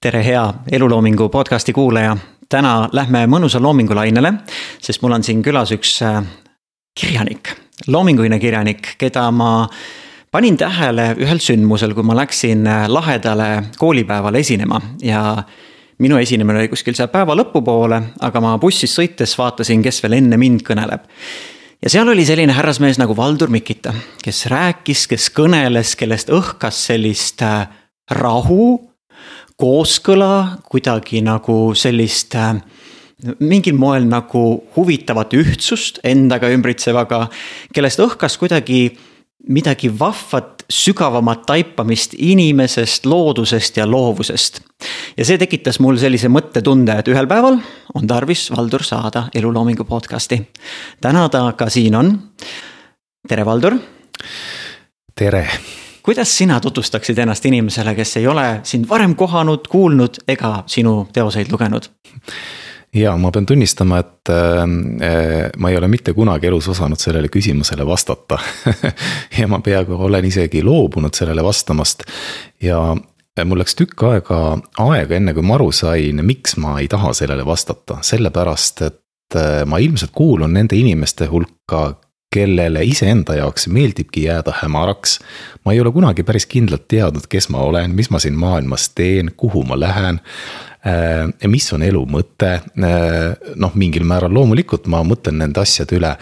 tere, hea eluloomingu podcasti kuulaja. täna lähme mõnusa loomingulainele, sest mul on siin külas üks äh, kirjanik, loominguline kirjanik, keda ma panin tähele ühel sündmusel, kui ma läksin äh, lahedale koolipäevale esinema ja minu esinemine oli kuskil seal päeva lõpupoole, aga ma bussis sõites vaatasin, kes veel enne mind kõneleb ja seal oli selline härrasmees nagu Valdur Mikita, kes rääkis, kes kõneles, kellest õhkas sellist äh, rahu kooskõla, kuidagi nagu sellist äh, mingil moel nagu huvitavat ühtsust endaga ümbritsevaga, kellest õhkas kuidagi midagi vahvat, sügavamat taipamist inimesest, loodusest ja loovusest. ja see tekitas mul sellise mõttetunde, et ühel päeval on tarvis Valdur saada eluloomingu podcast'i. täna ta ka siin on. tere, Valdur. tere kuidas sina tutvustaksid ennast inimesele, kes ei ole sind varem kohanud, kuulnud ega sinu teoseid lugenud? ja ma pean tunnistama, et äh, ma ei ole mitte kunagi elus osanud sellele küsimusele vastata. Ja ma peaaegu olen isegi loobunud sellele vastamast. Ja mul läks tükk aega aega, enne kui ma aru sain, miks ma ei taha sellele vastata, sellepärast et äh, ma ilmselt kuulun nende inimeste hulka, kellele iseenda jaoks meeldibki jääda hämaraks. ma ei ole kunagi päris kindlalt teadnud, kes ma olen, mis ma siin maailmas teen, kuhu ma lähen. Äh, mis on elu mõte, äh, noh, mingil määral loomulikult ma mõtlen nende asjade üle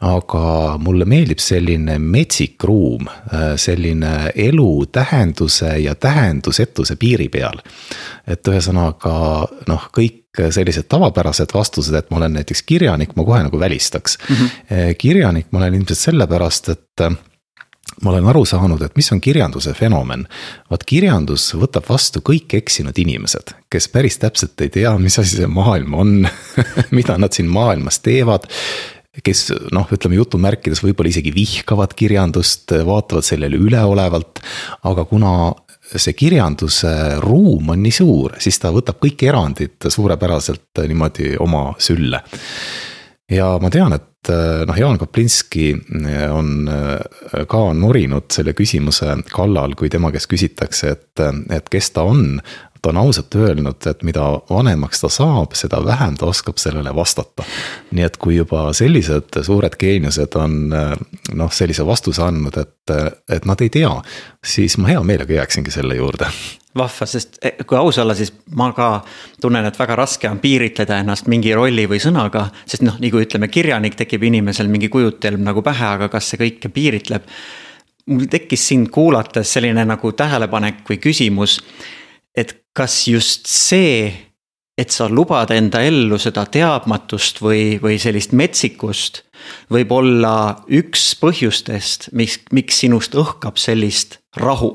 aga mulle meeldib selline metsik ruum, äh, selline elu tähenduse ja tähendusetuse piiri peal. et ühesõnaga noh, kõik sellised tavapärased vastused, et ma olen näiteks kirjanik, ma kohe nagu välistaks mm. -hmm. kirjanik ma olen ilmselt sellepärast, et äh, ma olen aru saanud, et mis on kirjanduse fenomen. vaat kirjandus võtab vastu kõik eksinud inimesed, kes päris täpselt ei tea, mis asi see maailm on mida nad siin maailmas teevad kes noh, ütleme jutumärkides võib-olla isegi vihkavad kirjandust, vaatavad sellele üleolevalt. aga kuna see kirjanduse ruum on nii suur, siis ta võtab kõik erandid suurepäraselt niimoodi oma sülle. ja ma tean, et noh, Jaan Kaplinski on ka norinud selle küsimuse kallal, kui tema käest küsitakse, et, et kes ta on ta on ausalt öelnud, et mida vanemaks ta saab, seda vähem ta oskab sellele vastata. nii et kui juba sellised suured geeniused on noh, sellise vastuse andnud, et, et nad ei tea, siis ma hea meelega jääksingi selle juurde vahva, sest eh, kui aus olla, siis ma ka tunnen, et väga raske on piiritleda ennast mingi rolli või sõnaga. sest noh, kui ütleme, kirjanik tekib inimesel mingi kujutelm nagu pähe, aga kas see kõike piiritleb? mul tekkis sind kuulates selline nagu tähelepanek või küsimus kas just see, et sa lubad enda ellu seda teadmatust või, või sellist metsikust, võib olla üks põhjustest, mis, miks sinust õhkab sellist rahu?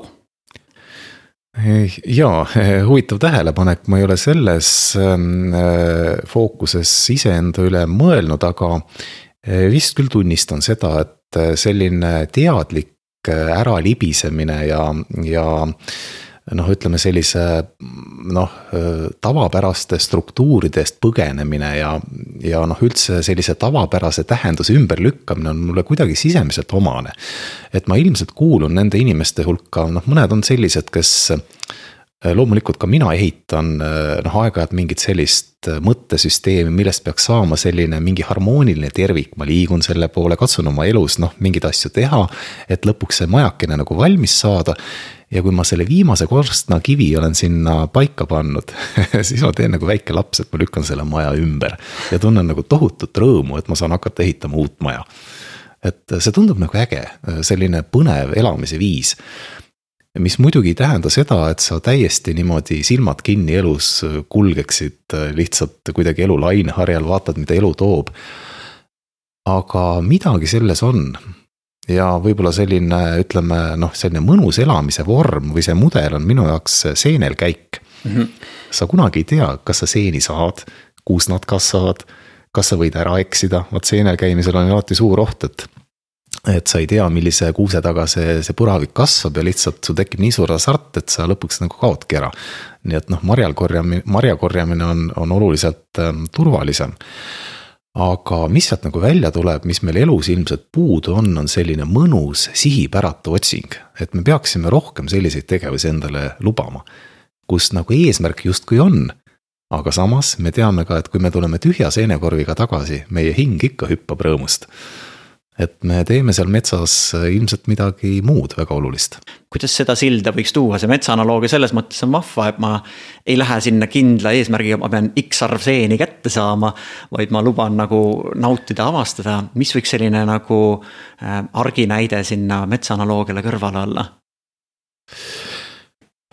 Jaa, huvitav tähelepanek, ma ei ole selles ähm, äh, fookuses iseenda üle mõelnud, aga äh, vist küll tunnistan seda, et äh, selline teadlik äralibisemine ja, ja noh, ütleme sellise noh, tavapäraste struktuuridest põgenemine ja, ja noh, üldse sellise tavapärase tähenduse ümberlükkamine on mulle kuidagi sisemiselt omane. et ma ilmselt kuulun nende inimeste hulka, noh, mõned on sellised, kes loomulikult ka mina ehitan noh, aeg-ajalt mingit sellist mõttesüsteemi, millest peaks saama selline mingi harmooniline tervik, ma liigun selle poole, katsun oma elus noh, mingeid asju teha. et lõpuks see majakene nagu valmis saada ja kui ma selle viimase korstnakivi olen sinna paika pannud siis ma teen nagu väike laps, et ma lükkan selle maja ümber. ja tunnen nagu tohutut rõõmu, et ma saan hakata ehitama uut maja. et see tundub nagu äge, selline põnev elamise viis mis muidugi ei tähenda seda, et sa täiesti niimoodi silmad kinni elus kulgeksid lihtsalt kuidagi elu laineharjal, vaatad, mida elu toob. aga midagi selles on, ja võib-olla selline, ütleme noh, selline mõnus elamise vorm või see mudel on minu jaoks seenelkäik mm. -hmm. sa kunagi ei tea, kas sa seeni saad, kus nad kasvavad, kas sa võid ära eksida, vot seenel käimisel on alati suur oht, et et sa ei tea, millise kuuse taga see, see puravik kasvab ja lihtsalt sul tekib nii suur hasart, et sa lõpuks nagu kaodki ära. nii et noh, marjal korjamine, marja korjamine on, on oluliselt ähm, turvalisem aga mis sealt nagu välja tuleb, mis meil elus ilmselt puudu on, on selline mõnus sihipäratu otsing, et me peaksime rohkem selliseid tegevusi endale lubama. kus nagu eesmärk justkui on. aga samas me teame ka, et kui me tuleme tühja seenekorviga tagasi, meie hing ikka hüppab rõõmust et me teeme seal metsas ilmselt midagi muud väga olulist. kuidas seda silda võiks tuua, see metsaanaloogia selles mõttes on vahva, et ma ei lähe sinna kindla eesmärgiga, ma pean X arv seeni kätte saama. vaid ma luban nagu nautida, avastada, mis võiks selline nagu äh, arginäide sinna metsaanaloogiale kõrvale olla?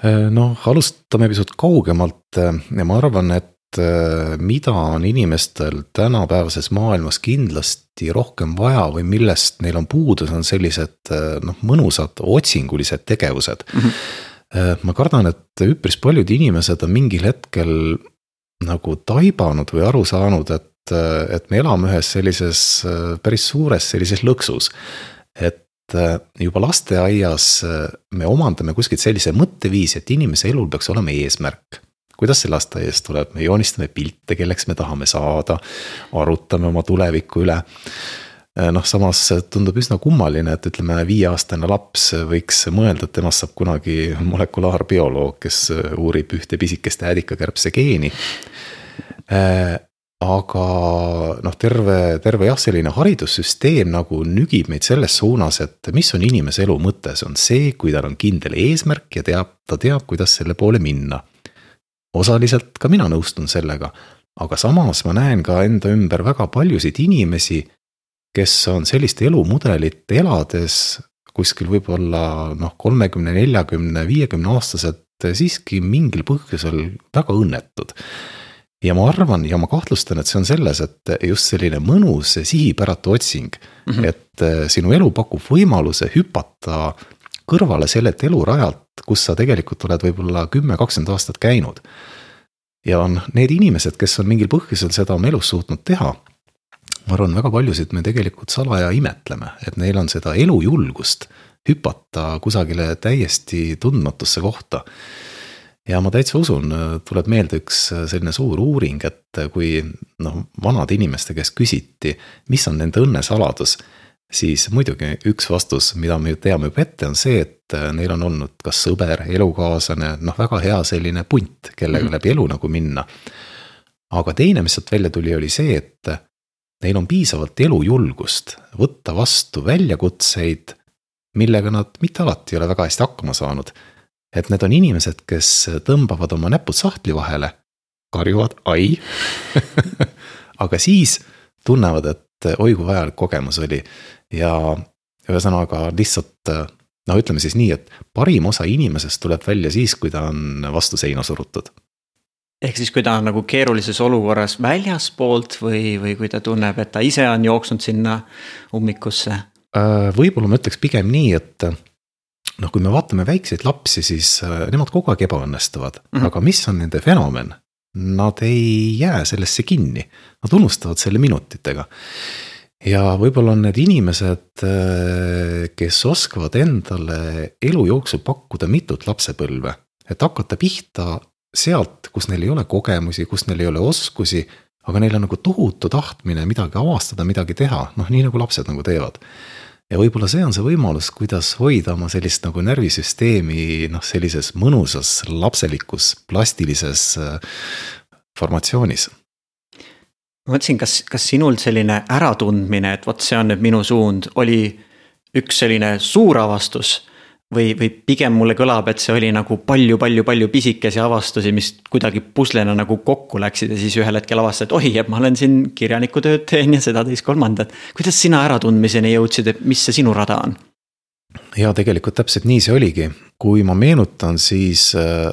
Äh, noh, alustame pisut kaugemalt ja ma arvan, et Äh, mida on inimestel tänapäevases maailmas kindlasti rohkem vaja või millest neil on puudus, on sellised äh, noh, mõnusad otsingulised tegevused mm. -hmm. ma kardan, et üpris paljud inimesed on mingil hetkel nagu taibanud või aru saanud, et, et me elame ühes sellises päris suures sellises lõksus. et juba lasteaias me omandame kuskilt sellise mõtteviisi, et inimese elul peaks olema eesmärk kuidas see lasteaiast tuleb, me joonistame pilte, kelleks me tahame saada, arutame oma tuleviku üle äh, noh, samas tundub üsna kummaline, et ütleme, viieaastane laps võiks mõelda, et temast saab kunagi molekulaarbioloog, kes uurib ühte pisikest äädikakärbse geeni. Äh, aga noh, terve, terve jah, selline haridussüsteem nagu nügib meid selles suunas, et mis on inimese elu mõte, see on see, kui tal on kindel eesmärk ja teab, ta teab, kuidas selle poole minna osaliselt ka mina nõustun sellega, aga samas ma näen ka enda ümber väga paljusid inimesi, kes on sellist elumudelit elades kuskil võib-olla noh, kolmekümne, neljakümne, viiekümne aastaselt siiski mingil põhjusel väga õnnetud. ja ma arvan ja ma kahtlustan, et see on selles, et just selline mõnus sihipäratu otsing mm, -hmm. et sinu elu pakub võimaluse hüpata kõrvale sellelt elurajalt, kus sa tegelikult oled võib-olla kümme, kakskümmend aastat käinud. ja on need inimesed, kes on mingil põhjusel seda oma elus suutnud teha. ma arvan, väga paljusid me tegelikult salaja imetleme, et neil on seda elujulgust hüpata kusagile täiesti tundmatusse kohta ja ma täitsa usun, tuleb meelde üks selline suur uuring, et kui noh, vanade inimeste käest küsiti, mis on nende õnnesaladus siis muidugi üks vastus, mida me teame juba ette, on see, et äh, neil on olnud kas sõber, elukaaslane, noh, väga hea selline punt, kellega mm -hmm. läbi elu nagu minna. aga teine, mis sealt välja tuli, oli see, et neil on piisavalt elujulgust võtta vastu väljakutseid, millega nad mitte alati ei ole väga hästi hakkama saanud. et need on inimesed, kes tõmbavad oma näpud sahtli vahele, karjuvad ai aga siis tunnevad, et oi kui vajalik kogemus oli ja ühesõnaga lihtsalt no ütleme siis nii, et parim osa inimesest tuleb välja siis, kui ta on vastu seina surutud. ehk siis, kui ta on nagu keerulises olukorras väljaspoolt või, või kui ta tunneb, et ta ise on jooksnud sinna ummikusse? Äh, võib-olla ma ütleks pigem nii, et noh, kui me vaatame väikseid lapsi, siis äh, nemad kogu aeg ebaõnnestuvad mm, -hmm. aga mis on nende fenomen? Nad ei jää sellesse kinni, nad unustavad selle minutitega. Ja võib-olla on need inimesed, äh, kes oskavad endale elu jooksul pakkuda mitut lapsepõlve, et hakata pihta sealt, kus neil ei ole kogemusi, kus neil ei ole oskusi, aga neil on nagu tohutu tahtmine midagi avastada, midagi teha, noh, nii nagu lapsed nagu teevad. Ja võib-olla see on see võimalus, kuidas hoida oma sellist nagu närvisüsteemi noh, sellises mõnusas lapselikus plastilises äh, formatsioonis ma mõtlesin, kas, kas sinul selline äratundmine, et vot see on nüüd minu suund, oli üks selline suur avastus. Või, või pigem mulle kõlab, et see oli nagu palju-palju-palju pisikesi avastusi, mis kuidagi puslena nagu kokku läksid ja siis ühel hetkel avastad, et oi, et ma olen siin kirjanikutööd teen ja seda, teist, kolmandat. kuidas sina äratundmiseni jõudsid, et mis see sinu rada on? ja tegelikult täpselt nii see oligi, kui ma meenutan, siis äh,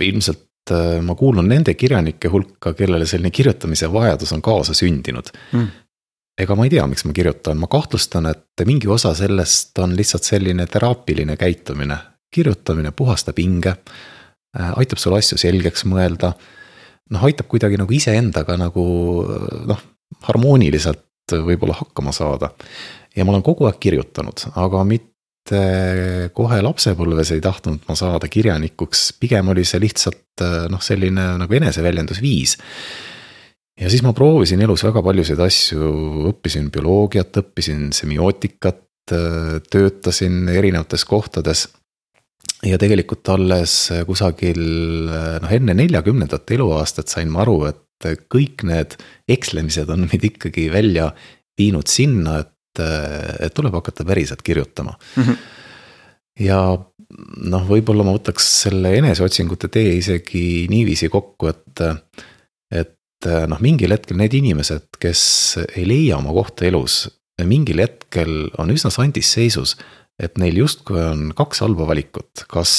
ilmselt Äh, ma kuulun nende kirjanike hulka, kellele selline kirjutamise vajadus on kaasa sündinud mm. Ega ma ei tea, miks ma kirjutan, ma kahtlustan, et mingi osa sellest on lihtsalt selline teraapiline käitumine. kirjutamine puhastab hinge, äh, aitab sul asju selgeks mõelda. noh, aitab kuidagi nagu iseendaga nagu noh, harmooniliselt võib-olla hakkama saada. ja ma olen kogu aeg kirjutanud, aga mitte kohe lapsepõlves ei tahtnud ma saada kirjanikuks, pigem oli see lihtsalt noh, selline nagu eneseväljendusviis. Ja siis ma proovisin elus väga paljusid asju, õppisin bioloogiat, õppisin semiootikat, töötasin erinevates kohtades. ja tegelikult alles kusagil noh, enne neljakümnendat eluaastat sain ma aru, et kõik need ekslemised on meid ikkagi välja viinud sinna, et, et tuleb hakata päriselt kirjutama mm. -hmm. ja noh, võib-olla ma võtaks selle eneseotsingute tee isegi niiviisi kokku, et, et noh, mingil hetkel need inimesed, kes ei leia oma kohta elus, mingil hetkel on üsna sandis seisus et neil justkui on kaks halba valikut, kas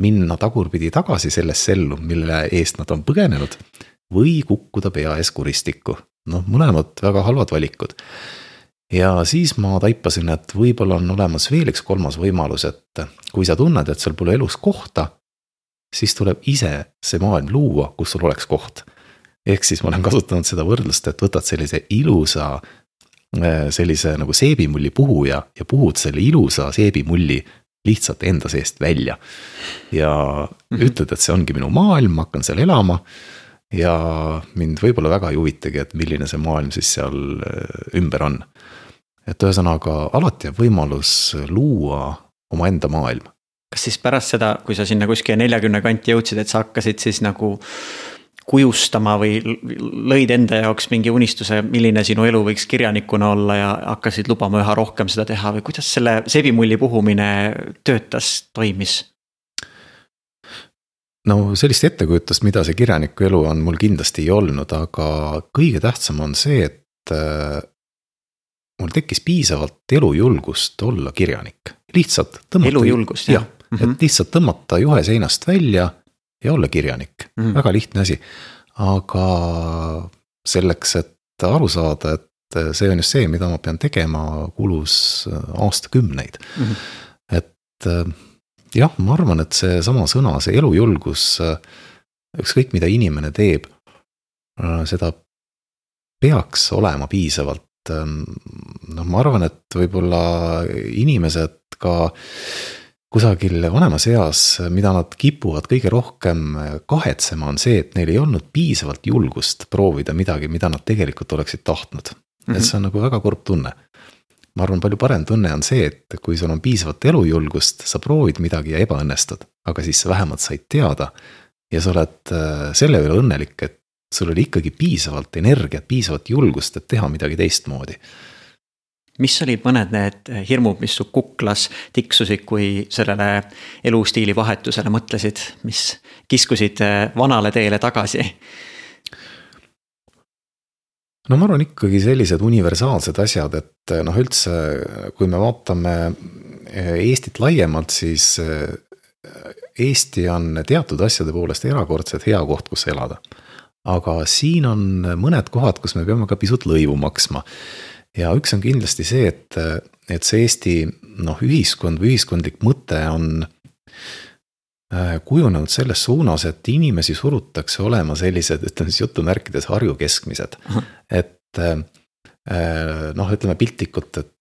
minna tagurpidi tagasi sellesse ellu, mille eest nad on põgenenud. või kukkuda pea ees kuristikku, noh, mõlemad väga halvad valikud. ja siis ma taipasin, et võib-olla on olemas veel üks kolmas võimalus, et kui sa tunned, et sul pole elus kohta. siis tuleb ise see maailm luua, kus sul oleks koht ehk siis ma olen kasutanud seda võrdlust, et võtad sellise ilusa Äh, sellise nagu seebimulli puhuja ja puhud selle ilusa seebimulli lihtsalt enda seest välja. ja mm -hmm. ütled, et see ongi minu maailm, ma hakkan seal elama. ja mind võib-olla väga ei huvitagi, et milline see maailm siis seal äh, ümber on. et ühesõnaga alati jääb võimalus luua omaenda maailm. kas siis pärast seda, kui sa sinna kuskile neljakümne kanti jõudsid, et sa hakkasid siis nagu kujustama või lõid enda jaoks mingi unistuse, milline sinu elu võiks kirjanikuna olla ja hakkasid lubama üha rohkem seda teha või kuidas selle sebimulli puhumine töötas, toimis? no sellist ettekujutust, mida see kirjaniku elu on, mul kindlasti ei olnud, aga kõige tähtsam on see, et äh, mul tekkis piisavalt elujulgust olla kirjanik, lihtsalt. elujulgust, jah? jah, et mhm. lihtsalt tõmmata juhe seinast välja ja olla kirjanik mm., väga lihtne asi. aga selleks, et aru saada, et see on just see, mida ma pean tegema, kulus aastakümneid mm. -hmm. et jah, ma arvan, et seesama sõna, see elujulgus, ükskõik mida inimene teeb, seda peaks olema piisavalt noh, ma arvan, et võib-olla inimesed ka kusagil vanemas eas, mida nad kipuvad kõige rohkem kahetsema, on see, et neil ei olnud piisavalt julgust proovida midagi, mida nad tegelikult oleksid tahtnud mm. -hmm. et see on nagu väga kurb tunne. ma arvan, palju parem tunne on see, et kui sul on piisavalt elujulgust, sa proovid midagi ja ebaõnnestud, aga siis sa vähemalt said teada. ja sa oled äh, selle üle õnnelik, et sul oli ikkagi piisavalt energiat, piisavalt julgust, et teha midagi teistmoodi mis olid mõned need hirmud, mis su kuklas tiksusid, kui sellele elustiili vahetusele mõtlesid, mis kiskusid eh, vanale teele tagasi? no ma arvan ikkagi sellised universaalsed asjad, et eh, noh, üldse kui me vaatame eh, Eestit laiemalt, siis Eesti on teatud asjade poolest erakordselt hea koht, kus elada. aga siin on mõned kohad, kus me peame ka pisut lõivu maksma ja üks on kindlasti see, et, et see Eesti noh, ühiskond või ühiskondlik mõte on äh, kujunenud selles suunas, et inimesi surutakse olema sellised, ütleme siis jutumärkides Harju keskmised. et äh, noh, ütleme piltlikult, et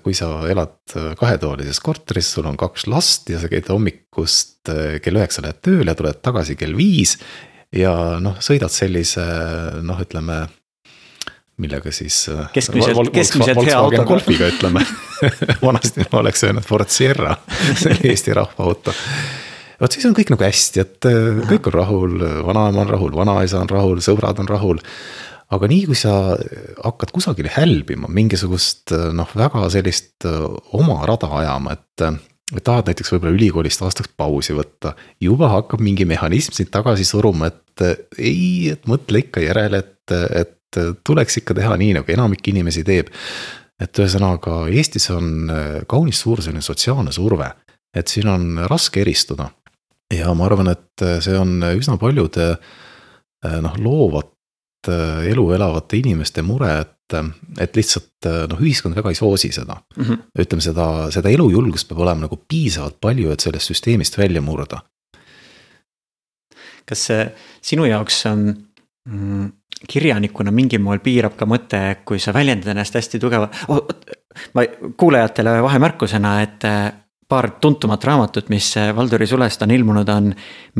kui sa elad kahetoalises korteris, sul on kaks last ja sa käid hommikust kell üheksa lähed tööle, tuled tagasi kell viis. ja noh, sõidad sellise noh, ütleme millega siis. Äh, keskmiselt, keskmiselt hea autoga. Golfiga ütleme vanasti ma oleks öelnud Ford Sierra, see oli Eesti rahvaauto. vot siis on kõik nagu hästi, et äh, kõik on rahul, vanaema on rahul, vanaisa on rahul, sõbrad on rahul. aga nii, kui sa hakkad kusagil hälbima mingisugust äh, noh, väga sellist oma rada ajama, et et tahad näiteks võib-olla ülikoolist aastaks pausi võtta, juba hakkab mingi mehhanism sind tagasi suruma, et ei, et mõtle ikka järele, et et tuleks ikka teha nii, nagu enamik inimesi teeb. et ühesõnaga Eestis on äh, kaunis suur selline sotsiaalne surve, et siin on raske eristuda. ja ma arvan, et äh, see on üsna paljude äh, noh, loovat elu elavate inimeste mure, et, et lihtsalt noh, ühiskond väga ei soosi seda mm. -hmm. ütleme seda, seda elujulgust peab olema nagu piisavalt palju, et sellest süsteemist välja murda. kas see sinu jaoks on mm, kirjanikuna mingil moel piirab ka mõte, kui sa väljendad ennast hästi tugeva oh,. ma kuulajatele vahemärkusena, et äh, paar tuntumat raamatut, mis äh, Valduri sulest on ilmunud, on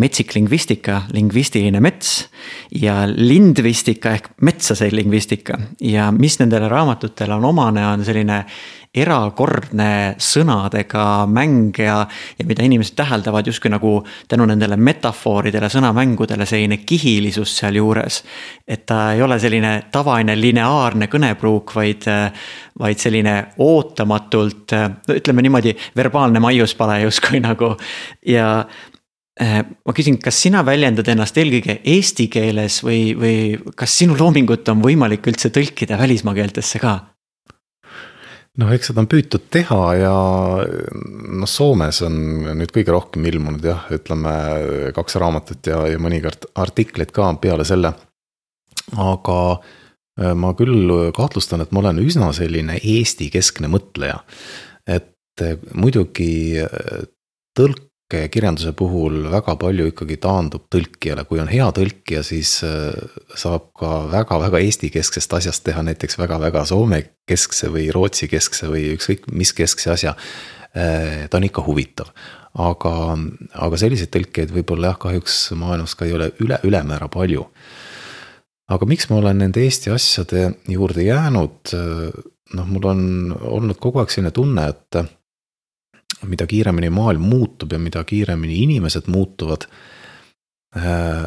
Metsik lingvistika, lingvistiline mets. ja lindvistika ehk metsase lingvistika ja mis nendele raamatutele on omane, on selline erakordne sõnadega mäng ja, ja mida inimesed täheldavad justkui nagu tänu nendele metafooridele, sõnamängudele, selline kihilisus sealjuures. et ta ei ole selline tavaline lineaarne kõnepruuk, vaid, vaid selline ootamatult, ütleme niimoodi, verbaalne maiuspale justkui nagu ja Äh, ma küsin, kas sina väljendad ennast eelkõige eesti keeles või, või kas sinu loomingut on võimalik üldse tõlkida välismaa keeltesse ka? Noh, eks seda on püütud teha ja noh, Soomes on nüüd kõige rohkem ilmunud jah, ütleme kaks raamatut ja, ja mõnikord artikleid ka peale selle. aga äh, ma küll kahtlustan, et ma olen üsna selline Eesti-keskne mõtleja. et äh, muidugi tõlk kirjanduse puhul väga palju ikkagi taandub tõlkijale, kui on hea tõlkija, siis äh, saab ka väga-väga Eesti-kesksest asjast teha näiteks väga-väga Soome-keskse või Rootsi-keskse või ükskõik mis keskse asja. Äh, ta on ikka huvitav, aga, aga selliseid tõlkeid võib-olla jah, kahjuks maailmas ka ei ole üle, ülemäära palju. aga miks ma olen nende Eesti asjade juurde jäänud, äh, noh, mul on olnud kogu aeg selline tunne, et mida kiiremini maailm muutub ja mida kiiremini inimesed muutuvad. Äh,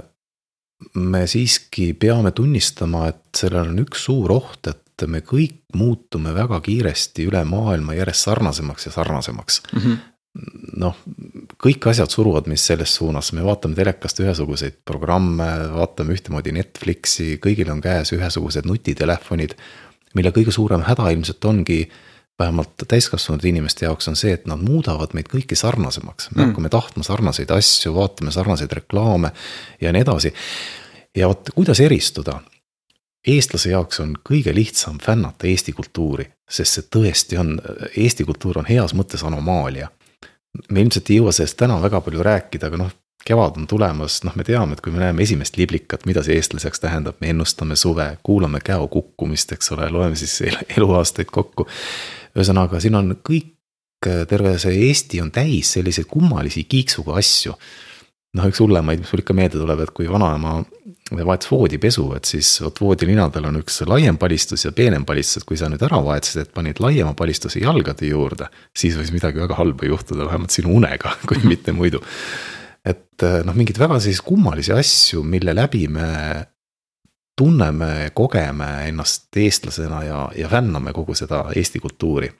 me siiski peame tunnistama, et sellel on üks suur oht, et me kõik muutume väga kiiresti üle maailma järjest sarnasemaks ja sarnasemaks mm. -hmm noh, kõik asjad suruvad meid selles suunas, me vaatame telekast ühesuguseid programme, vaatame ühtemoodi Netflixi, kõigil on käes ühesugused nutitelefonid. mille kõige suurem häda ilmselt ongi vähemalt täiskasvanud inimeste jaoks on see, et nad muudavad meid kõiki sarnasemaks, me mm. hakkame tahtma sarnaseid asju, vaatame sarnaseid reklaame ja nii edasi. ja vot, kuidas eristuda? eestlase jaoks on kõige lihtsam fännata Eesti kultuuri, sest see tõesti on, Eesti kultuur on heas mõttes anomaalia. me ilmselt ei jõua sellest täna väga palju rääkida, aga noh, kevad on tulemas, noh, me teame, et kui me näeme esimest liblikat, mida see eestlaseks tähendab, me ennustame suve, kuulame käo kukkumist, eks ole, loeme siis eluaastaid kokku ühesõnaga, siin on kõik, terve see Eesti on täis selliseid kummalisi kiiksuga asju. noh, üks hullemaid, mis mul ikka meelde tuleb, et kui vanaema vahetas voodipesu, et siis vot voodilina peal on üks laiem palistus ja peenem palistus, et kui sa nüüd ära vahetasid, et panid laiema palistuse jalgade juurde, siis võis midagi väga halba juhtuda, vähemalt sinu unega, kui mitte muidu. et noh, mingeid väga selliseid kummalisi asju, mille läbi me tunneme, kogeme ennast eestlasena ja, ja fänname kogu seda Eesti kultuuri.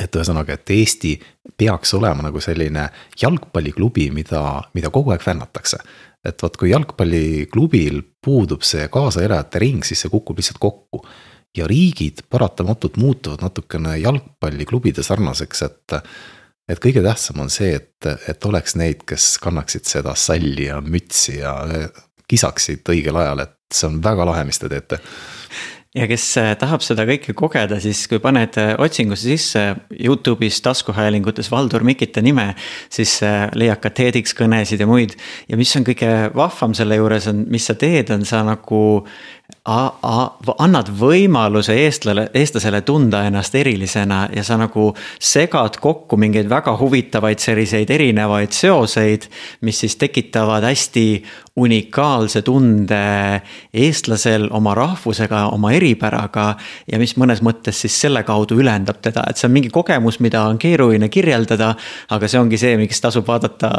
et ühesõnaga, et Eesti peaks olema nagu selline jalgpalliklubi, mida, mida kogu aeg fännatakse. et vot, kui jalgpalliklubil puudub see kaasaelajate ring, siis see kukub lihtsalt kokku. ja riigid paratamatult muutuvad natukene jalgpalliklubide sarnaseks, et et kõige tähtsam on see, et, et oleks neid, kes kannaksid seda salli ja mütsi ja kisaksid õigel ajal, et see on väga lahe, mis te teete ja kes äh, tahab seda kõike kogeda, siis kui paned äh, otsingusse sisse Youtube'is taskuhäälingutes Valdur Mikita nime, siis äh, leiad ka TEDx kõnesid ja muid. ja mis on kõige vahvam selle juures on, mis sa teed, on sa nagu annad võimaluse eestlale, eestlasele tunda ennast erilisena ja sa nagu segad kokku mingeid väga huvitavaid selliseid erinevaid seoseid, mis siis tekitavad hästi unikaalse tunde eestlasel oma rahvusega, oma eripäraga. ja mis mõnes mõttes siis selle kaudu ülendab teda, et see on mingi kogemus, mida on keeruline kirjeldada. aga see ongi see, miks tasub vaadata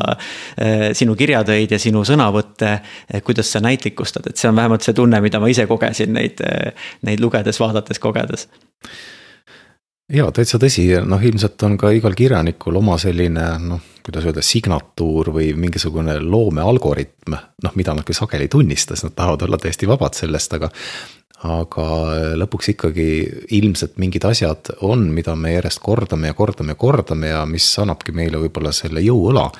eh, sinu kirjatöid ja sinu sõnavõtte, eh, kuidas sa näitlikustad, et see on vähemalt see tunne, mida ma ise kogesin neid, neid lugedes, vaadates, kogedes ja täitsa tõsi, noh ilmselt on ka igal kirjanikul oma selline noh, kuidas öelda, signatuur või mingisugune loomealgoritm. noh, mida nad küll sageli ei tunnista, sest nad tahavad olla täiesti vabad sellest, aga. aga lõpuks ikkagi ilmselt mingid asjad on, mida me järjest kordame ja kordame ja kordame ja mis annabki meile võib-olla selle jõuõla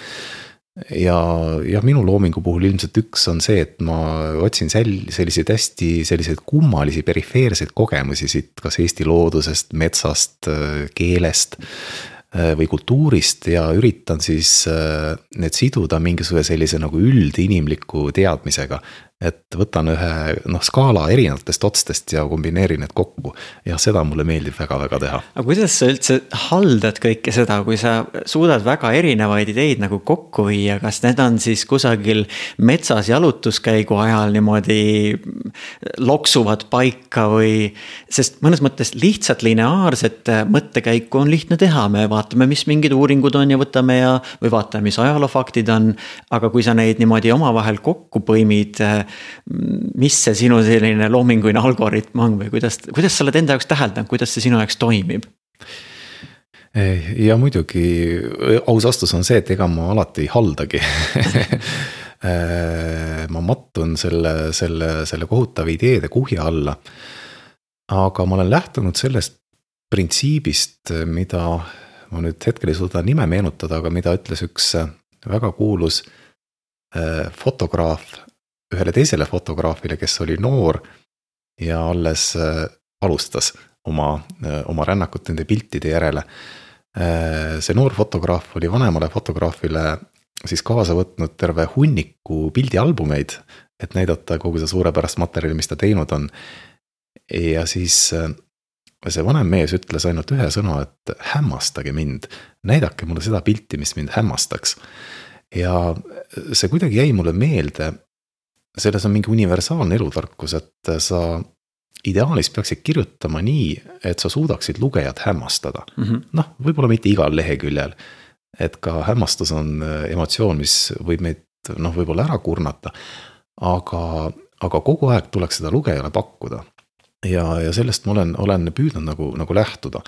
ja jah, minu loomingu puhul ilmselt üks on see, et ma otsin sel-, selliseid hästi selliseid kummalisi perifeerseid kogemusi siit, kas Eesti loodusest, metsast, keelest. või kultuurist ja üritan siis need siduda mingisuguse sellise nagu üldinimliku teadmisega et võtan ühe noh, skaala erinevatest otstest ja kombineerin need kokku. ja seda mulle meeldib väga-väga teha. aga kuidas sa üldse haldad kõike seda, kui sa suudad väga erinevaid ideid nagu kokku viia, kas need on siis kusagil metsas jalutuskäigu ajal niimoodi loksuvad paika või? sest mõnes mõttes lihtsalt lineaarset mõttekäiku on lihtne teha, me vaatame, mis mingid uuringud on ja võtame ja, või vaatame, mis ajaloofaktid on. aga kui sa neid niimoodi omavahel kokku põimid mis see sinu selline loominguline algoritm on või kuidas, kuidas sa oled enda jaoks täheldanud, kuidas see sinu jaoks toimib? ja muidugi aus vastus on see, et ega ma alati ei haldagi ma mattun selle, selle, selle kohutava ideede kuhja alla. aga ma olen lähtunud sellest printsiibist, mida ma nüüd hetkel ei suuda nime meenutada, aga mida ütles üks väga kuulus äh, fotograaf ühele teisele fotograafile, kes oli noor ja alles äh, alustas oma, äh, oma rännakut nende piltide järele. Äh, see noor fotograaf oli vanemale fotograafile siis kaasa võtnud terve hunniku pildialbumeid, et näidata kogu seda suurepärast materjali, mis ta teinud on. ja siis see vanem mees ütles ainult ühe sõna, et hämmastage mind, näidake mulle seda pilti, mis mind hämmastaks. ja see kuidagi jäi mulle meelde selles on mingi universaalne elutarkus, et sa ideaalis peaksid kirjutama nii, et sa suudaksid lugejat hämmastada mm -hmm.. noh, võib-olla mitte igal leheküljel. et ka hämmastus on äh, emotsioon, mis võib meid noh, võib-olla ära kurnata. aga, aga kogu aeg tuleks seda lugejale pakkuda. ja, ja sellest ma olen, olen püüdnud nagu, nagu lähtuda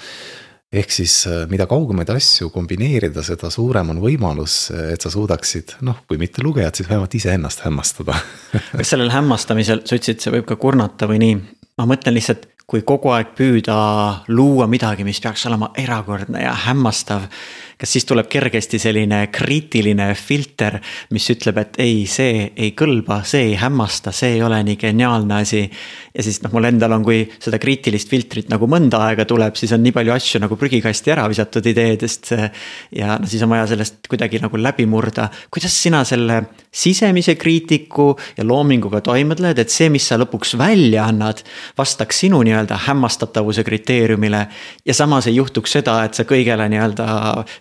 ehk siis äh, mida kaugemaid asju kombineerida, seda suurem on võimalus, et sa suudaksid noh, kui mitte lugejat, siis vähemalt iseennast hämmastada. Kas sellel hämmastamisel, sa ütlesid, see võib ka kurnata või nii, ma mõtlen lihtsalt, kui kogu aeg püüda luua midagi, mis peaks olema erakordne ja hämmastav kas siis tuleb kergesti selline kriitiline filter, mis ütleb, et ei, see ei kõlba, see ei hämmasta, see ei ole nii geniaalne asi. ja siis noh, mul endal on, kui seda kriitilist filtrit nagu mõnda aega tuleb, siis on nii palju asju nagu prügikasti ära visatud ideedest. ja no siis on vaja sellest kuidagi nagu läbi murda. kuidas sina selle sisemise kriitiku ja loominguga toime tuled, et see, mis sa lõpuks välja annad, vastaks sinu nii-öelda hämmastatavuse kriteeriumile. ja samas ei juhtuks seda, et sa kõigele nii-öelda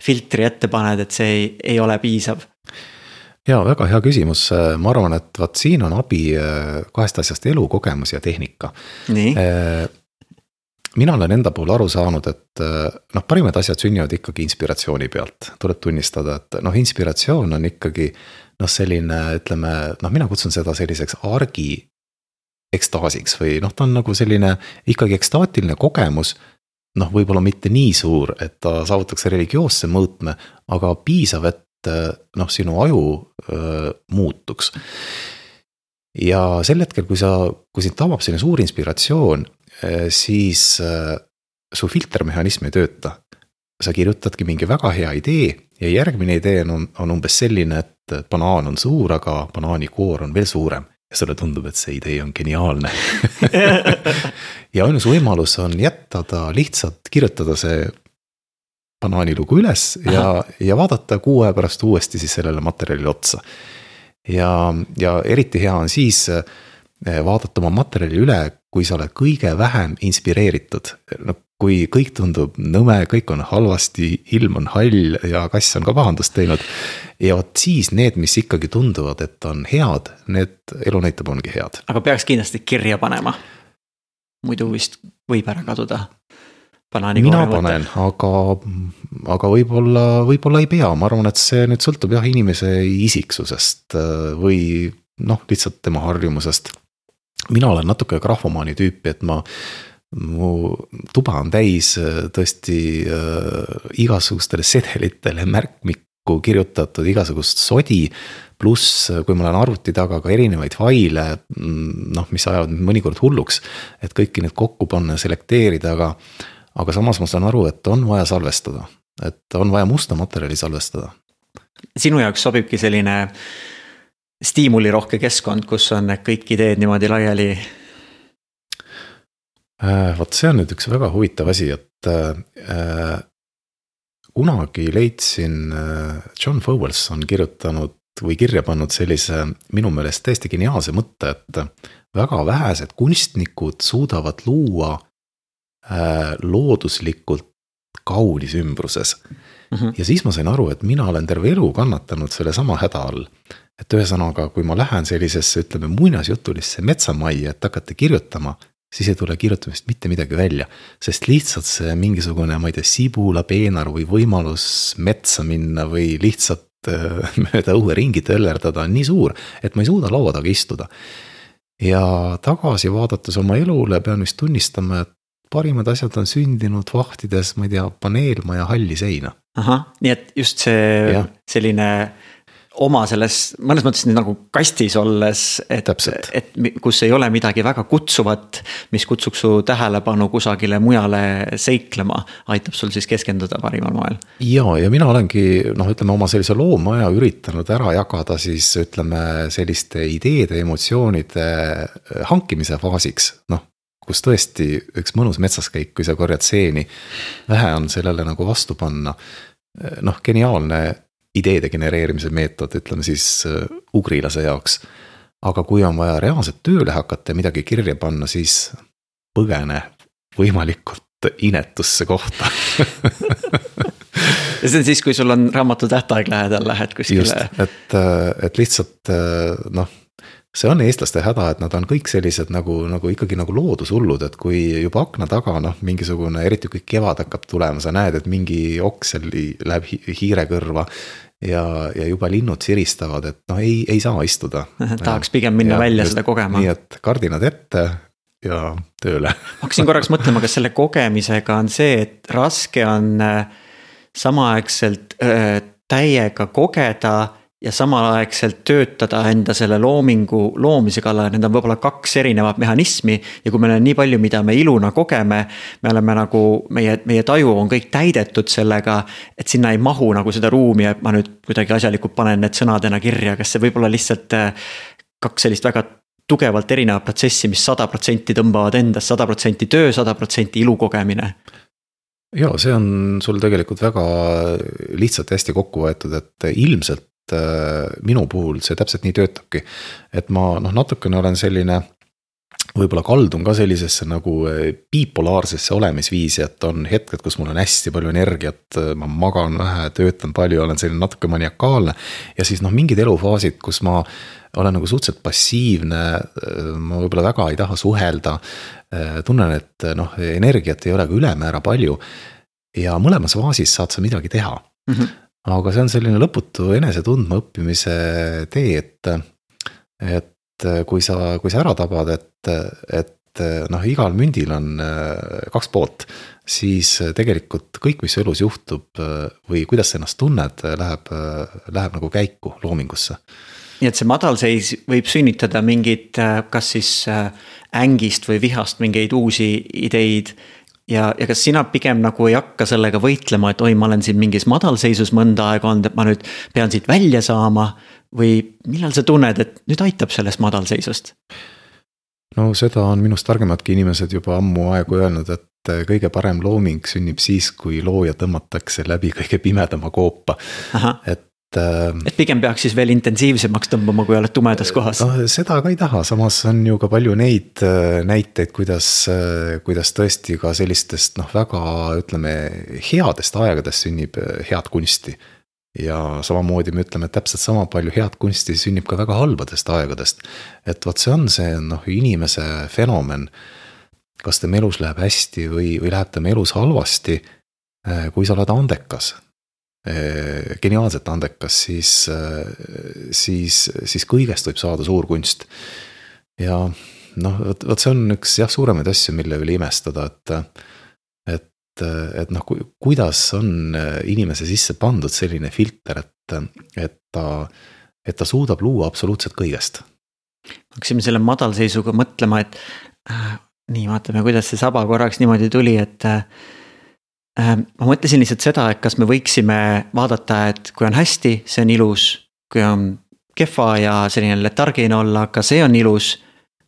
filtri ette paned, et see ei, ei ole piisav? ja väga hea küsimus, ma arvan, et vot siin on abi äh, kahest asjast, elukogemus ja tehnika. Äh, mina olen enda puhul aru saanud, et äh, noh, parimad asjad sünnivad ikkagi inspiratsiooni pealt, tuleb tunnistada, et noh, inspiratsioon on ikkagi noh, selline, ütleme noh, mina kutsun seda selliseks argi ekstaasiks või noh, ta on nagu selline ikkagi ekstaatiline kogemus noh, võib-olla mitte nii suur, et ta saavutaks religioosse mõõtme, aga piisav, et noh, sinu aju öö, muutuks. ja sel hetkel, kui sa, kui sind tabab selline suur inspiratsioon, siis öö, su filtermehhanism ei tööta. sa kirjutadki mingi väga hea idee ja järgmine idee on, on umbes selline, et banaan on suur, aga banaanikoor on veel suurem ja sulle tundub, et see idee on geniaalne ja ainus võimalus on jätta ta lihtsalt, kirjutada see banaanilugu üles ja, ja vaadata kuu aja pärast uuesti siis sellele materjalile otsa. ja, ja eriti hea on siis vaadata oma materjali üle, kui sa oled kõige vähem inspireeritud. no kui kõik tundub nõme, kõik on halvasti, ilm on hall ja kass on ka pahandust teinud. ja vot siis need, mis ikkagi tunduvad, et on head, need elu näitab, ongi head. aga peaks kindlasti kirja panema. muidu vist võib ära kaduda. mina panen, aga, aga võib-olla, võib-olla ei pea, ma arvan, et see nüüd sõltub jah inimese isiksusest äh, või noh, lihtsalt tema harjumusest. Mina olen natuke grahvomaani tüüpi, et ma mu tuba on täis äh, tõesti äh, igasugustele sedelitele märkmikku kirjutatud igasugust sodi. pluss, äh, kui ma olen arvuti taga ka erinevaid faile, mm, noh, mis ajavad mind mõnikord hulluks. et kõiki need kokku panna ja selekteerida, aga, aga samas ma saan aru, et on vaja salvestada, et on vaja musta materjali salvestada. sinu jaoks sobibki selline stiimulirohke keskkond, kus on kõik ideed niimoodi laiali Äh, vot see on nüüd üks väga huvitav asi, et äh, kunagi leidsin, John Fowles on kirjutanud või kirja pannud sellise minu meelest täiesti geniaalse mõtte, et väga vähesed kunstnikud suudavad luua äh, looduslikult kaunis ümbruses mm. -hmm. ja siis ma sain aru, et mina olen terve elu kannatanud sellesama häda all. Et ühesõnaga, kui ma lähen sellisesse, ütleme muinasjutulisse metsamajja, et hakata kirjutama, siis ei tule kirjutamist mitte midagi välja. sest lihtsalt see mingisugune, ma ei tea, sibulapeenar või võimalus metsa minna või lihtsalt äh, mööda õue ringi töllerdada on nii suur, et ma ei suuda laua taga istuda ja tagasi vaadates oma elule pean vist tunnistama, et parimad asjad on sündinud vahtides, ma ei tea, paneelmaja halli seina. ahah, nii et just see ja. selline oma selles mõnes mõttes nagu kastis olles, et, et kus ei ole midagi väga kutsuvat, mis kutsuks su tähelepanu kusagile mujale seiklema, aitab sul siis keskenduda parimal moel. ja, ja mina olengi noh, ütleme oma sellise loomaja üritanud ära jagada siis ütleme selliste ideede, emotsioonide hankimise faasiks, noh kus tõesti üks mõnus metsaskäik, kui sa korjad seeni, vähe on sellele nagu vastu panna. noh, geniaalne ideede genereerimise meetod, ütleme siis äh, ugrilase jaoks. aga kui on vaja reaalselt tööle hakata ja midagi kirja panna, siis põgene võimalikult inetusse kohta ja see on siis, kui sul on raamatu tähtaeg lähedal, lähed kuskile. just, et, äh, et lihtsalt äh, noh see on eestlaste häda, et nad on kõik sellised nagu, nagu ikkagi nagu loodushullud, et kui juba akna taga noh, mingisugune, eriti kui kevad hakkab tulema, sa näed, et mingi oksel läheb hiire kõrva. ja, ja juba linnud siristavad, et noh, ei, ei saa istuda. tahaks pigem minna ja, välja just, seda kogema. nii et kardinad ette ja tööle hakkasin korraks mõtlema, kas selle kogemisega on see, et raske on äh, samaaegselt äh, täiega kogeda ja samaaegselt töötada enda selle loomingu loomise kallal, need on võib-olla kaks erinevat mehhanismi. ja kui meil on nii palju, mida me iluna kogeme, me oleme nagu, meie, meie taju on kõik täidetud sellega. et sinna ei mahu nagu seda ruumi, et ma nüüd kuidagi asjalikult panen need sõnadena kirja, kas see võib olla lihtsalt äh, kaks sellist väga tugevalt erinevat protsessi mis, mis sada protsenti tõmbavad endast, sada protsenti töö, sada protsenti ilu kogemine ja see on sul tegelikult väga lihtsalt hästi kokku võetud, et ilmselt minu puhul see täpselt nii töötabki. et ma noh, natukene olen selline võib-olla kaldun ka sellisesse nagu äh, bipolaarsesse olemisviisi, et on hetked, kus mul on hästi palju energiat, äh, ma magan vähe, töötan palju, olen selline natuke maniakaalne. ja siis noh, mingid elufaasid, kus ma olen nagu suhteliselt passiivne, ma võib-olla väga ei taha suhelda. tunnen, et noh, energiat ei ole ka ülemäära palju. ja mõlemas faasis saad sa midagi teha mm. -hmm aga see on selline lõputu enese tundmaõppimise tee, et, et kui sa, kui sa ära tabad, et, et noh, igal mündil on äh, kaks poolt, siis tegelikult kõik, mis elus juhtub või kuidas sa ennast tunned, läheb, läheb nagu käiku loomingusse. Nii et see madalseis võib sünnitada mingit, kas siis äh, ängist või vihast mingeid uusi ideid ja, ja kas sina pigem nagu ei hakka sellega võitlema, et oi, ma olen siin mingis madalseisus mõnda aega olnud, et ma nüüd pean siit välja saama. või millal sa tunned, et nüüd aitab sellest madalseisust? no seda on minust targemadki inimesed juba ammu aegu öelnud, et kõige parem looming sünnib siis, kui looja tõmmatakse läbi kõige pimedama koopa. et et. Ähm, et pigem peaks siis veel intensiivsemaks tõmbama, kui oled tumedas kohas. noh, seda ka ei taha, samas on ju ka palju neid äh, näiteid, kuidas, äh, kuidas tõesti ka sellistest noh, väga ütleme headest aegadest sünnib äh, head kunsti. ja samamoodi me ütleme, et täpselt sama palju head kunsti sünnib ka väga halbadest aegadest. et vot see on see noh, inimese fenomen. kas tema elus läheb hästi või, või läheb tema elus halvasti. kui sa oled andekas geniaalselt andekas, siis, eh, siis, siis kõigest võib saada suur kunst. ja noh, vot, vot see on üks jah, suuremaid asju, mille üle imestada, et, et, et noh, kuidas on inimese sisse pandud selline filter, et, et ta, et ta suudab luua absoluutselt kõigest. hakkasime selle madalseisuga mõtlema, et äh, nii, vaatame, kuidas see saba korraks niimoodi tuli, et äh, Äh, ma mõtlesin lihtsalt seda, et kas me võiksime vaadata, et kui on hästi, see on ilus, kui on kehva ja selline letargiline olla, ka see on ilus.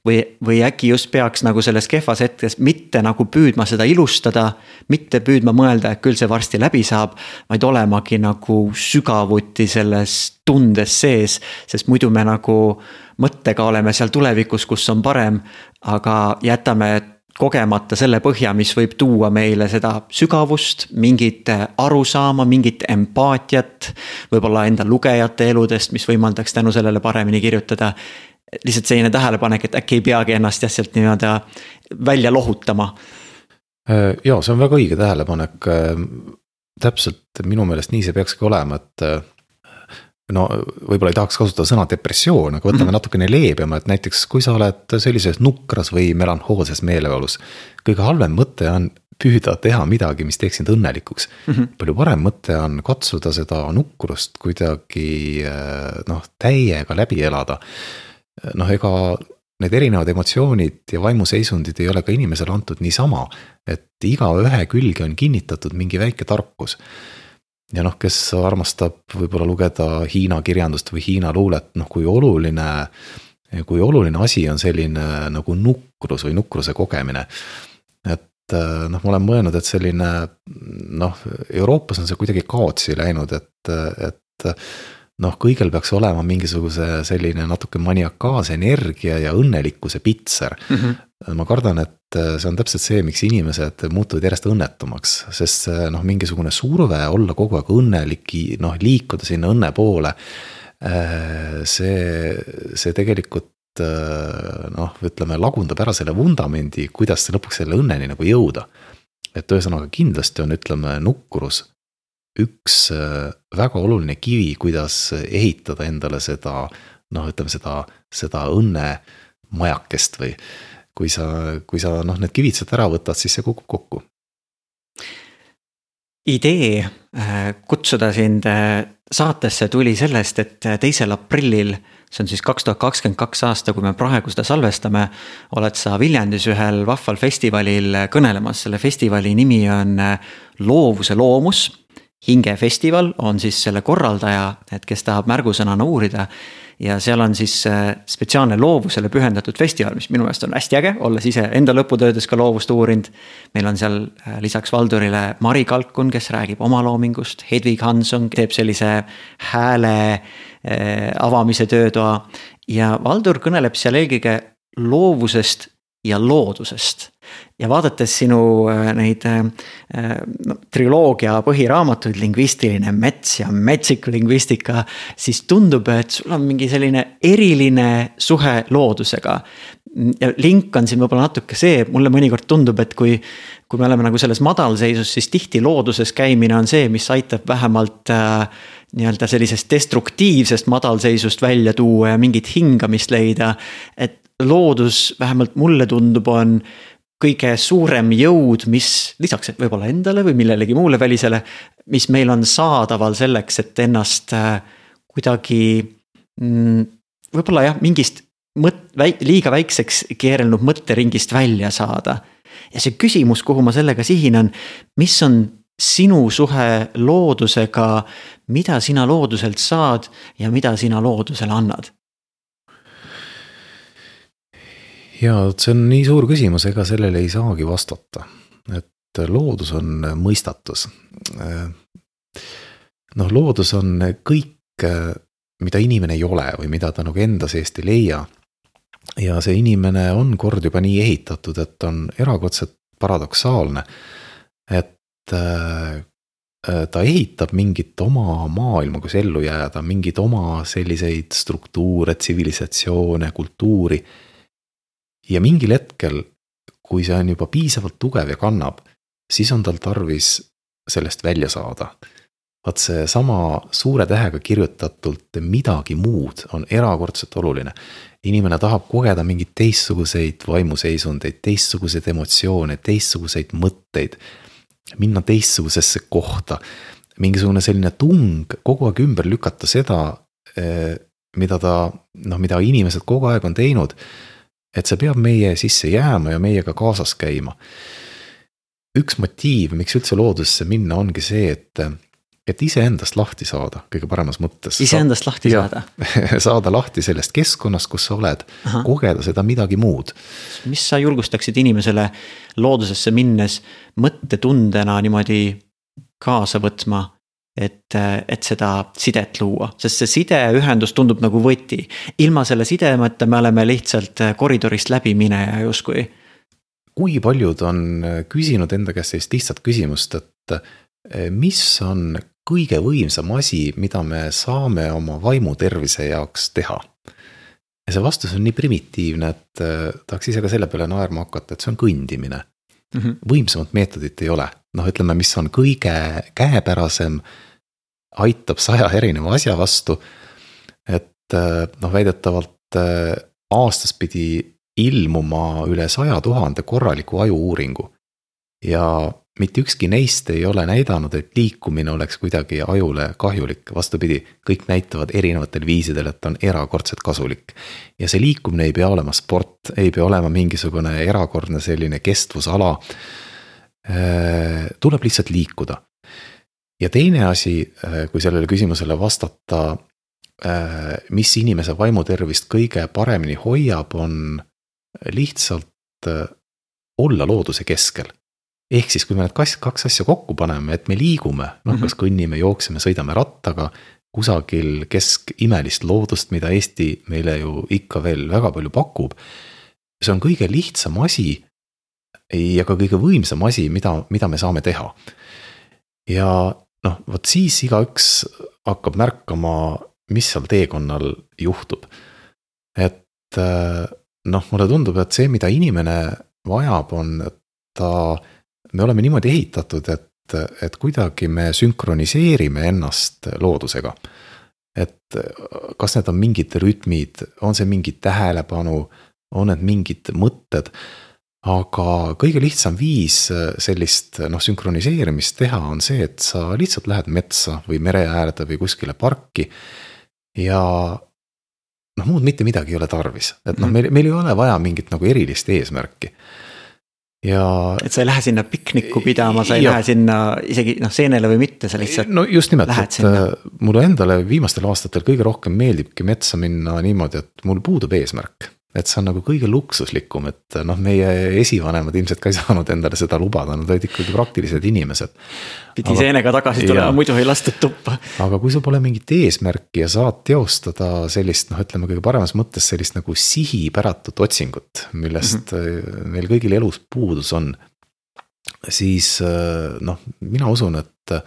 või, või äkki just peaks nagu selles kehvas hetkes mitte nagu püüdma seda ilustada, mitte püüdma mõelda, et küll see varsti läbi saab, vaid olemagi nagu sügavuti selles tundes sees, sest muidu me nagu mõttega oleme seal tulevikus, kus on parem, aga jätame kogemata selle põhja, mis võib tuua meile seda sügavust, mingit arusaama, mingit empaatiat. võib-olla enda lugejate eludest, mis võimaldaks tänu sellele paremini kirjutada. lihtsalt selline tähelepanek, et äkki ei peagi ennast jah, sealt nii-öelda välja lohutama. Äh, ja see on väga õige tähelepanek. Äh, täpselt minu meelest nii see peakski olema, et äh, no võib-olla ei tahaks kasutada sõna depressioon, aga võtame mm -hmm. natukene leebema, et näiteks kui sa oled sellises nukras või melanhoolses meeleolus. kõige halvem mõte on püüda teha midagi, mis teeks sind õnnelikuks mm. -hmm. palju parem mõte on katsuda seda nukrust kuidagi noh, täiega läbi elada. noh, ega need erinevad emotsioonid ja vaimuseisundid ei ole ka inimesele antud niisama, et igaühe külge on kinnitatud mingi väike tarkus ja noh, kes armastab võib-olla lugeda Hiina kirjandust või Hiina luulet, noh kui oluline. kui oluline asi on selline nagu nukrus või nukruse kogemine. et noh, ma olen mõelnud, et selline noh, Euroopas on see kuidagi kaotsi läinud, et, et noh, kõigil peaks olema mingisuguse selline natuke maniakaalse energia ja õnnelikkuse pitser mm. -hmm. Ma kardan, et see on täpselt see, miks inimesed muutuvad järjest õnnetumaks, sest see noh, mingisugune surve olla kogu aeg õnnelik, noh liikuda sinna õnne poole. see, see tegelikult noh, ütleme lagundab ära selle vundamendi, kuidas lõpuks selle õnneni nagu jõuda. et ühesõnaga kindlasti on, ütleme, nukrus üks äh, väga oluline kivi, kuidas ehitada endale seda noh, ütleme seda, seda õnnemajakest või. Kui sa, kui sa noh, need kivid sealt ära võtad, siis see kukub kokku. idee äh, kutsuda sind äh, saatesse tuli sellest, et teisel aprillil see on siis kaks tuhat kakskümmend kaks aasta, kui me praegu seda salvestame, oled sa Viljandis ühel vahval festivalil kõnelemas, selle festivali nimi on Loovuse loomus hingefestival on siis selle korraldaja, et kes tahab märgusõnana uurida. Ja seal on siis äh, spetsiaalne loovusele pühendatud festival, mis minu meelest on hästi äge, olles ise enda lõputöödes ka loovust uurinud. meil on seal äh, lisaks Valdurile Mari Kalkun, kes räägib omaloomingust, Hedvig Hanson teeb sellise hääle äh, avamise töötoa. ja Valdur kõneleb seal eelkõige loovusest ja loodusest. Ja vaadates sinu äh, neid äh, no, triloogia põhiraamatuid, lingvistiline mets ja metsik lingvistika, siis tundub, et sul on mingi selline eriline suhe loodusega. ja link on siin võib-olla natuke see, mulle mõnikord tundub, et kui, kui me oleme nagu selles madalseisus, siis tihti looduses käimine on see, mis aitab vähemalt äh, nii-öelda sellisest destruktiivsest madalseisust välja tuua ja mingit hingamist leida. et loodus, vähemalt mulle tundub, on kõige suurem jõud, mis lisaks võib-olla endale või millelegi muule välisele, mis meil on saadaval selleks, et ennast äh, kuidagi mm, võib-olla jah, mingist mõt-, väik-, liiga väikseks keerelnud mõtteringist välja saada. ja see küsimus, kuhu ma sellega sihin, on, mis on sinu suhe loodusega, mida sina looduselt saad ja mida sina loodusele annad ja vot see on nii suur küsimus, ega sellele ei saagi vastata, et loodus on mõistatus. noh, loodus on kõik, mida inimene ei ole või mida ta nagu enda seest ei leia. ja see inimene on kord juba nii ehitatud, et on erakordselt paradoksaalne, et ta ehitab mingit oma maailma, kus ellu jääda, mingeid oma selliseid struktuure, tsivilisatsioone, kultuuri ja mingil hetkel, kui see on juba piisavalt tugev ja kannab, siis on tal tarvis sellest välja saada. vaat seesama suure tähega kirjutatult midagi muud on erakordselt oluline. inimene tahab kogeda mingeid teistsuguseid vaimuseisundeid, teistsuguseid emotsioone, teistsuguseid mõtteid. minna teistsugusesse kohta, mingisugune selline tung kogu aeg ümber lükata seda, eh, mida ta, noh, mida inimesed kogu aeg on teinud et see peab meie sisse jääma ja meiega kaasas käima. üks motiiv, miks üldse loodusesse minna, ongi see, et, et iseendast lahti saada kõige paremas mõttes. iseendast lahti ja, saada saada lahti sellest keskkonnast, kus sa oled, kogeda seda midagi muud. mis sa julgustaksid inimesele loodusesse minnes mõttetundena niimoodi kaasa võtma? Et, et seda sidet luua, sest see sideühendus tundub nagu võti. ilma selle sidemeta me oleme lihtsalt koridorist läbimineja justkui. kui paljud on küsinud enda käest sellist lihtsat küsimust, et mis on kõige võimsam asi, mida me saame oma vaimu tervise jaoks teha? ja see vastus on nii primitiivne, et äh, tahaks ise ka selle peale naerma hakata, et see on kõndimine mm. -hmm. võimsamat meetodit ei ole, noh, ütleme, mis on kõige käepärasem, aitab saja erineva asja vastu. et äh, noh, väidetavalt äh, aastas pidi ilmuma üle saja tuhande korraliku aju-uuringu. ja mitte ükski neist ei ole näidanud, et liikumine oleks kuidagi ajule kahjulik, vastupidi, kõik näitavad erinevatel viisidel, et on erakordselt kasulik. ja see liikumine ei pea olema sport, ei pea olema mingisugune erakordne selline kestvusala. Äh, tuleb lihtsalt liikuda. Ja teine asi, äh, kui sellele küsimusele vastata, äh, mis inimese vaimutervist kõige paremini hoiab, on lihtsalt olla looduse keskel ehk siis, kui me need kas, kaks asja kokku paneme, et me liigume, noh mm -hmm. kas kõnnime, jookseme, sõidame rattaga. kusagil kesk imelist loodust, mida Eesti meile ju ikka veel väga palju pakub. see on kõige lihtsam asi. ja ka kõige võimsam asi, mida, mida me saame teha. ja noh, vot siis igaüks hakkab märkama, mis seal teekonnal juhtub. et noh, mulle tundub, et see, mida inimene vajab, on ta me oleme niimoodi ehitatud, et, et kuidagi me sünkroniseerime ennast loodusega. et kas need on mingid rütmid, on see mingi tähelepanu, on need mingid mõtted. Aga kõige lihtsam viis sellist noh, sünkroniseerimist teha on see, et sa lihtsalt lähed metsa või mere äärde või kuskile parki. ja noh, muud mitte midagi ei ole tarvis, et noh, mhm. meil, meil ei ole vaja mingit nagu erilist eesmärki ja. et sa ei lähe sinna piknikku pidama, sa ei ja. lähe sinna isegi noh, seenele või mitte, sa lihtsalt. no just nimelt, et sinna. Äh, mulle endale viimastel aastatel kõige rohkem meeldibki metsa minna niimoodi, et mul puudub eesmärk et see on nagu kõige luksuslikum, et noh, meie esivanemad ilmselt ka ei saanud endale seda lubada, nad olid ikkagi praktilised inimesed. pidi seenega tagasi tulema, muidu ei lastud tuppa. aga kui sul pole mingit eesmärki ja saad teostada sellist noh, ütleme kõige paremas mõttes sellist nagu sihipäratut otsingut, millest mm -hmm. meil kõigil elus puudus on. siis äh, noh, mina usun, et,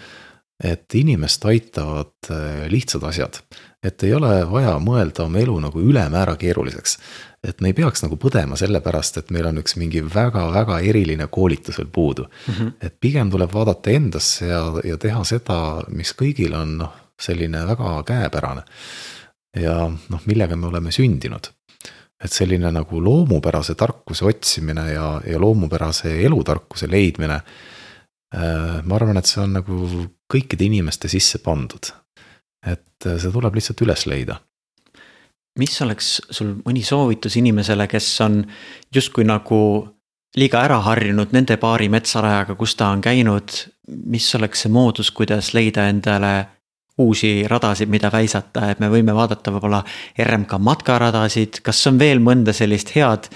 et inimest aitavad äh, lihtsad asjad et ei ole vaja mõelda oma elu nagu ülemäära keeruliseks et me ei peaks nagu põdema selle pärast, et meil on üks mingi väga-väga eriline koolitus veel puudu mm. -hmm. et pigem tuleb vaadata endasse ja, ja teha seda, mis kõigil on noh, selline väga käepärane. ja noh, millega me oleme sündinud. et selline nagu loomupärase tarkuse otsimine ja, ja loomupärase elutarkuse leidmine. Äh, ma arvan, et see on nagu kõikide inimeste sisse pandud. et see tuleb lihtsalt üles leida mis oleks sul mõni soovitus inimesele, kes on justkui nagu liiga ära harjunud nende paari metsarajaga, kus ta on käinud. mis oleks see moodus, kuidas leida endale uusi radasid, mida väisata, et me võime vaadata võib-olla RMK matkaradasid, kas on veel mõnda sellist head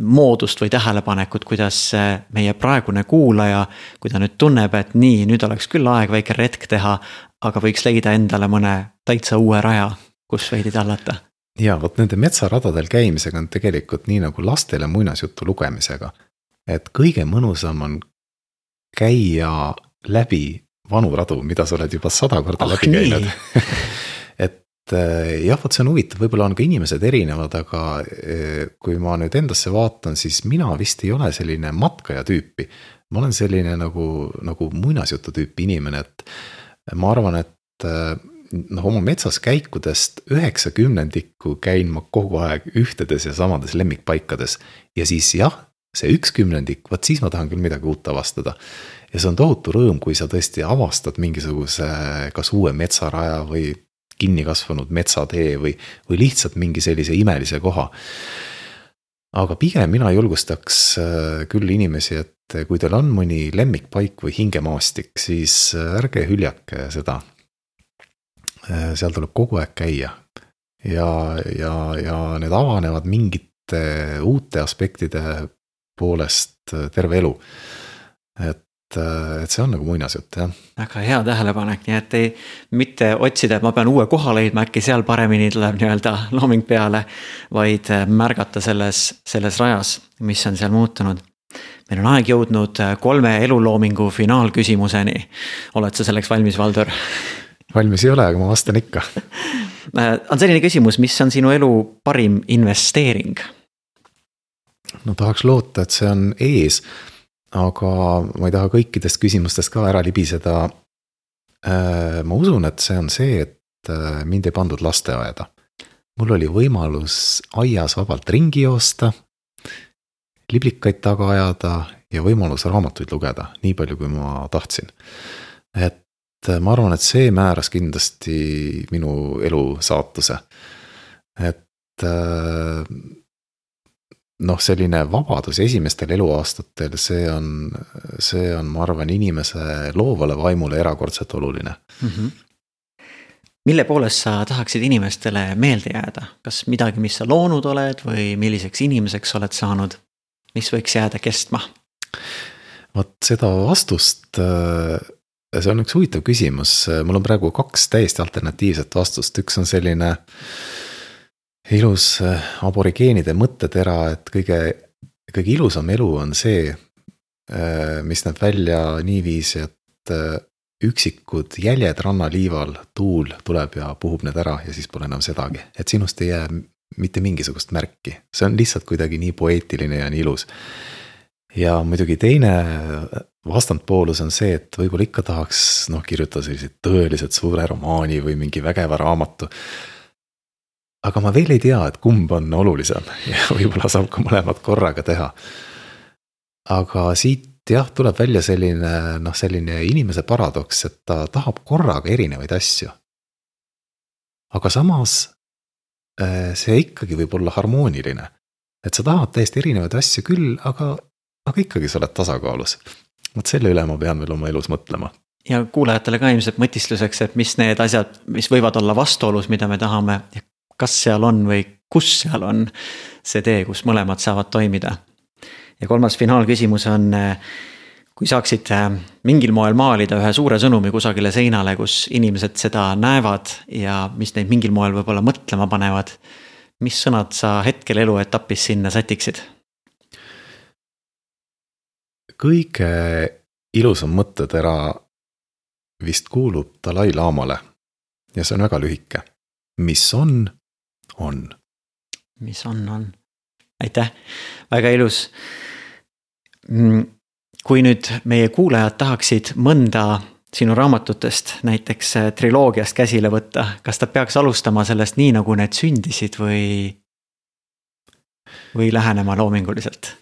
moodust või tähelepanekut, kuidas meie praegune kuulaja, kui ta nüüd tunneb, et nii, nüüd oleks küll aeg väike retk teha, aga võiks leida endale mõne täitsa uue raja kus veidi tallata. ja vot nende metsaradadel käimisega on tegelikult nii nagu lastele muinasjutu lugemisega. et kõige mõnusam on käia läbi vanu radu, mida sa oled juba sada korda oh, läbi käinud et eh, jah, vot see on huvitav, võib-olla on ka inimesed erinevad, aga eh, kui ma nüüd endasse vaatan, siis mina vist ei ole selline matkaja tüüpi. ma olen selline nagu, nagu muinasjutu tüüpi inimene, et ma arvan, et eh, noh, oma metsas käikudest üheksa kümnendikku käin ma kogu aeg ühtedes ja samades lemmikpaikades. ja siis jah, see üks kümnendik, vot siis ma tahan küll midagi uut avastada. ja see on tohutu rõõm, kui sa tõesti avastad mingisuguse kas uue metsaraja või kinni kasvanud metsatee või, või lihtsalt mingi sellise imelise koha. aga pigem mina julgustaks äh, küll inimesi, et kui teil on mõni lemmikpaik või hingemaastik, siis ärge hüljake seda. Seal tuleb kogu aeg käia ja, ja, ja need avanevad mingite uute aspektide poolest terve elu. et et see on nagu muinasjutt jah. väga hea tähelepanek, nii et ei, mitte otsida, et ma pean uue koha leidma, äkki seal paremini tuleb nii-öelda looming peale. vaid märgata selles, selles rajas, mis on seal muutunud. meil on aeg jõudnud kolme eluloomingu finaalküsimuseni. oled sa selleks valmis, Valdur? valmis ei ole, aga ma vastan ikka on selline küsimus, mis on sinu elu parim investeering? no tahaks loota, et see on ees aga ma ei taha kõikidest küsimustest ka ära libiseda. Äh, ma usun, et see on see, et äh, mind ei pandud lasteaeda. mul oli võimalus aias vabalt ringi joosta, liblikaid taga ajada ja võimalus raamatuid lugeda, nii palju, kui ma tahtsin. et äh, ma arvan, et see määras kindlasti minu elu saatuse. et noh, selline vabadus esimestel eluaastatel, see on, see on, ma arvan, inimese loovale vaimule erakordselt oluline mm. -hmm. mille poolest sa tahaksid inimestele meelde jääda, kas midagi, mis sa loonud oled või milliseks inimeseks oled saanud, mis võiks jääda kestma? vot seda vastust, see on üks huvitav küsimus, mul on praegu kaks täiesti alternatiivset vastust, üks on selline ilus äh, aborigeenide mõttetera, et kõige, kõige ilusam elu on see, äh, mis näeb välja niiviisi, et äh, üksikud jäljed rannaliival, tuul tuleb ja puhub need ära ja siis pole enam sedagi, et sinust ei jää mitte mingisugust märki, see on lihtsalt kuidagi nii poeetiline ja nii ilus. ja muidugi teine vastandpoolus on see, et võib-olla ikka tahaks noh, kirjutada selliseid tõeliselt suure romaani või mingi vägeva raamatu aga ma veel ei tea, et kumb on olulisem ja võib-olla saab ka mõlemat korraga teha. aga siit jah, tuleb välja selline noh, selline inimese paradoks, et ta tahab korraga erinevaid asju. aga samas äh, see ikkagi võib olla harmooniline. et sa tahad täiesti erinevaid asju küll, aga, aga ikkagi sa oled tasakaalus. Vot selle üle ma pean veel oma elus mõtlema ja kuulajatele ka ilmselt mõtisluseks, et mis need asjad, mis võivad olla vastuolus, mida me tahame kas seal on või kus seal on see tee, kus mõlemad saavad toimida. ja kolmas finaalküsimus on, kui saaksid mingil moel maalida ühe suure sõnumi kusagile seinale, kus inimesed seda näevad ja mis neid mingil moel võib-olla mõtlema panevad. mis sõnad sa hetkel eluetapis sinna sätiksid? Kõige ilusam mõttetera vist kuulub Dalai-laamale ja see on väga lühike. mis on, on. mis on, on. aitäh, väga ilus. Mm, kui nüüd meie kuulajad tahaksid mõnda sinu raamatutest, näiteks äh, triloogiast käsile võtta, kas ta peaks alustama sellest nii, nagu need sündisid või, või lähenema loominguliselt?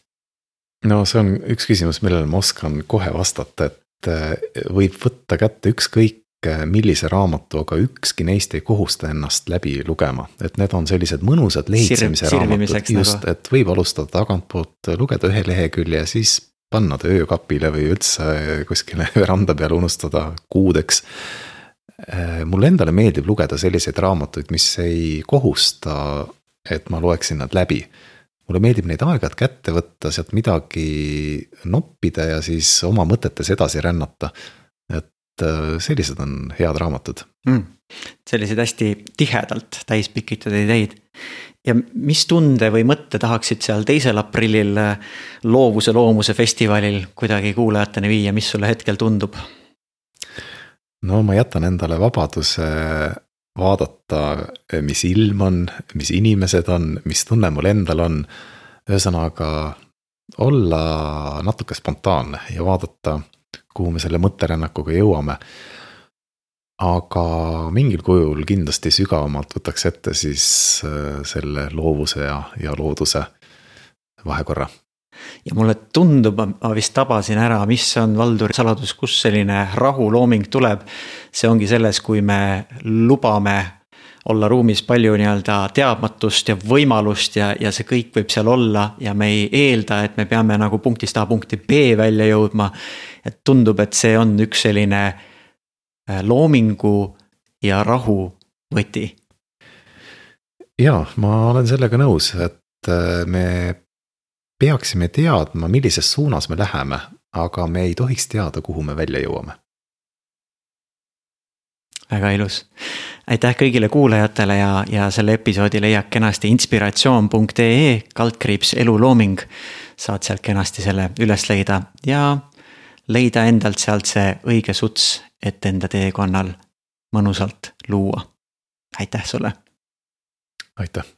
No see on üks küsimus, millele ma oskan kohe vastata, et äh, võib võtta kätte ükskõik millise raamatu, aga ükski neist ei kohusta ennast läbi lugema, et need on sellised mõnusad lehitsemise Sir, raamatud, just nagu., et võib alustada tagantpoolt, lugeda ühe lehekülje ja siis panna ta öökapile või üldse kuskile veranda peale unustada kuudeks. mulle endale meeldib lugeda selliseid raamatuid, mis ei kohusta, et ma loeksin nad läbi mulle meeldib neid aeg-ajalt kätte võtta, sealt midagi noppida ja siis oma mõtetes edasi rännata. et Äh, sellised on head raamatud mm,. selliseid hästi tihedalt täis pikitud ideid. ja mis tunde või mõtte tahaksid seal teisel aprillil äh, loovuse loomuse festivalil kuidagi kuulajateni viia, mis sulle hetkel tundub? no ma jätan endale vabaduse vaadata, mis ilm on, mis inimesed on, mis tunne mul endal on. ühesõnaga olla natuke spontaanne ja vaadata kuhu me selle mõtterännakuga jõuame. aga mingil kujul kindlasti sügavamalt võtaks ette siis äh, selle loovuse ja, ja looduse vahekorra ja mulle tundub, ma vist tabasin ära, mis on Valduri saladus, kus selline rahulooming tuleb. see ongi selles, kui me lubame olla ruumis palju nii-öelda teadmatust ja võimalust ja, ja see kõik võib seal olla ja me ei eelda, et me peame nagu punktist A punkti B välja jõudma. et tundub, et see on üks selline äh, loomingu ja rahu võti. ja ma olen sellega nõus, et äh, me peaksime teadma, millises suunas me läheme, aga me ei tohiks teada, kuhu me välja jõuame väga ilus. aitäh kõigile kuulajatele ja, ja selle episoodi leiab kenasti inspiratsioon.ee kaldkriips elulooming. saad sealt kenasti selle üles leida ja leida endalt sealt see õige suts, et enda teekonnal mõnusalt luua. aitäh sulle. aitäh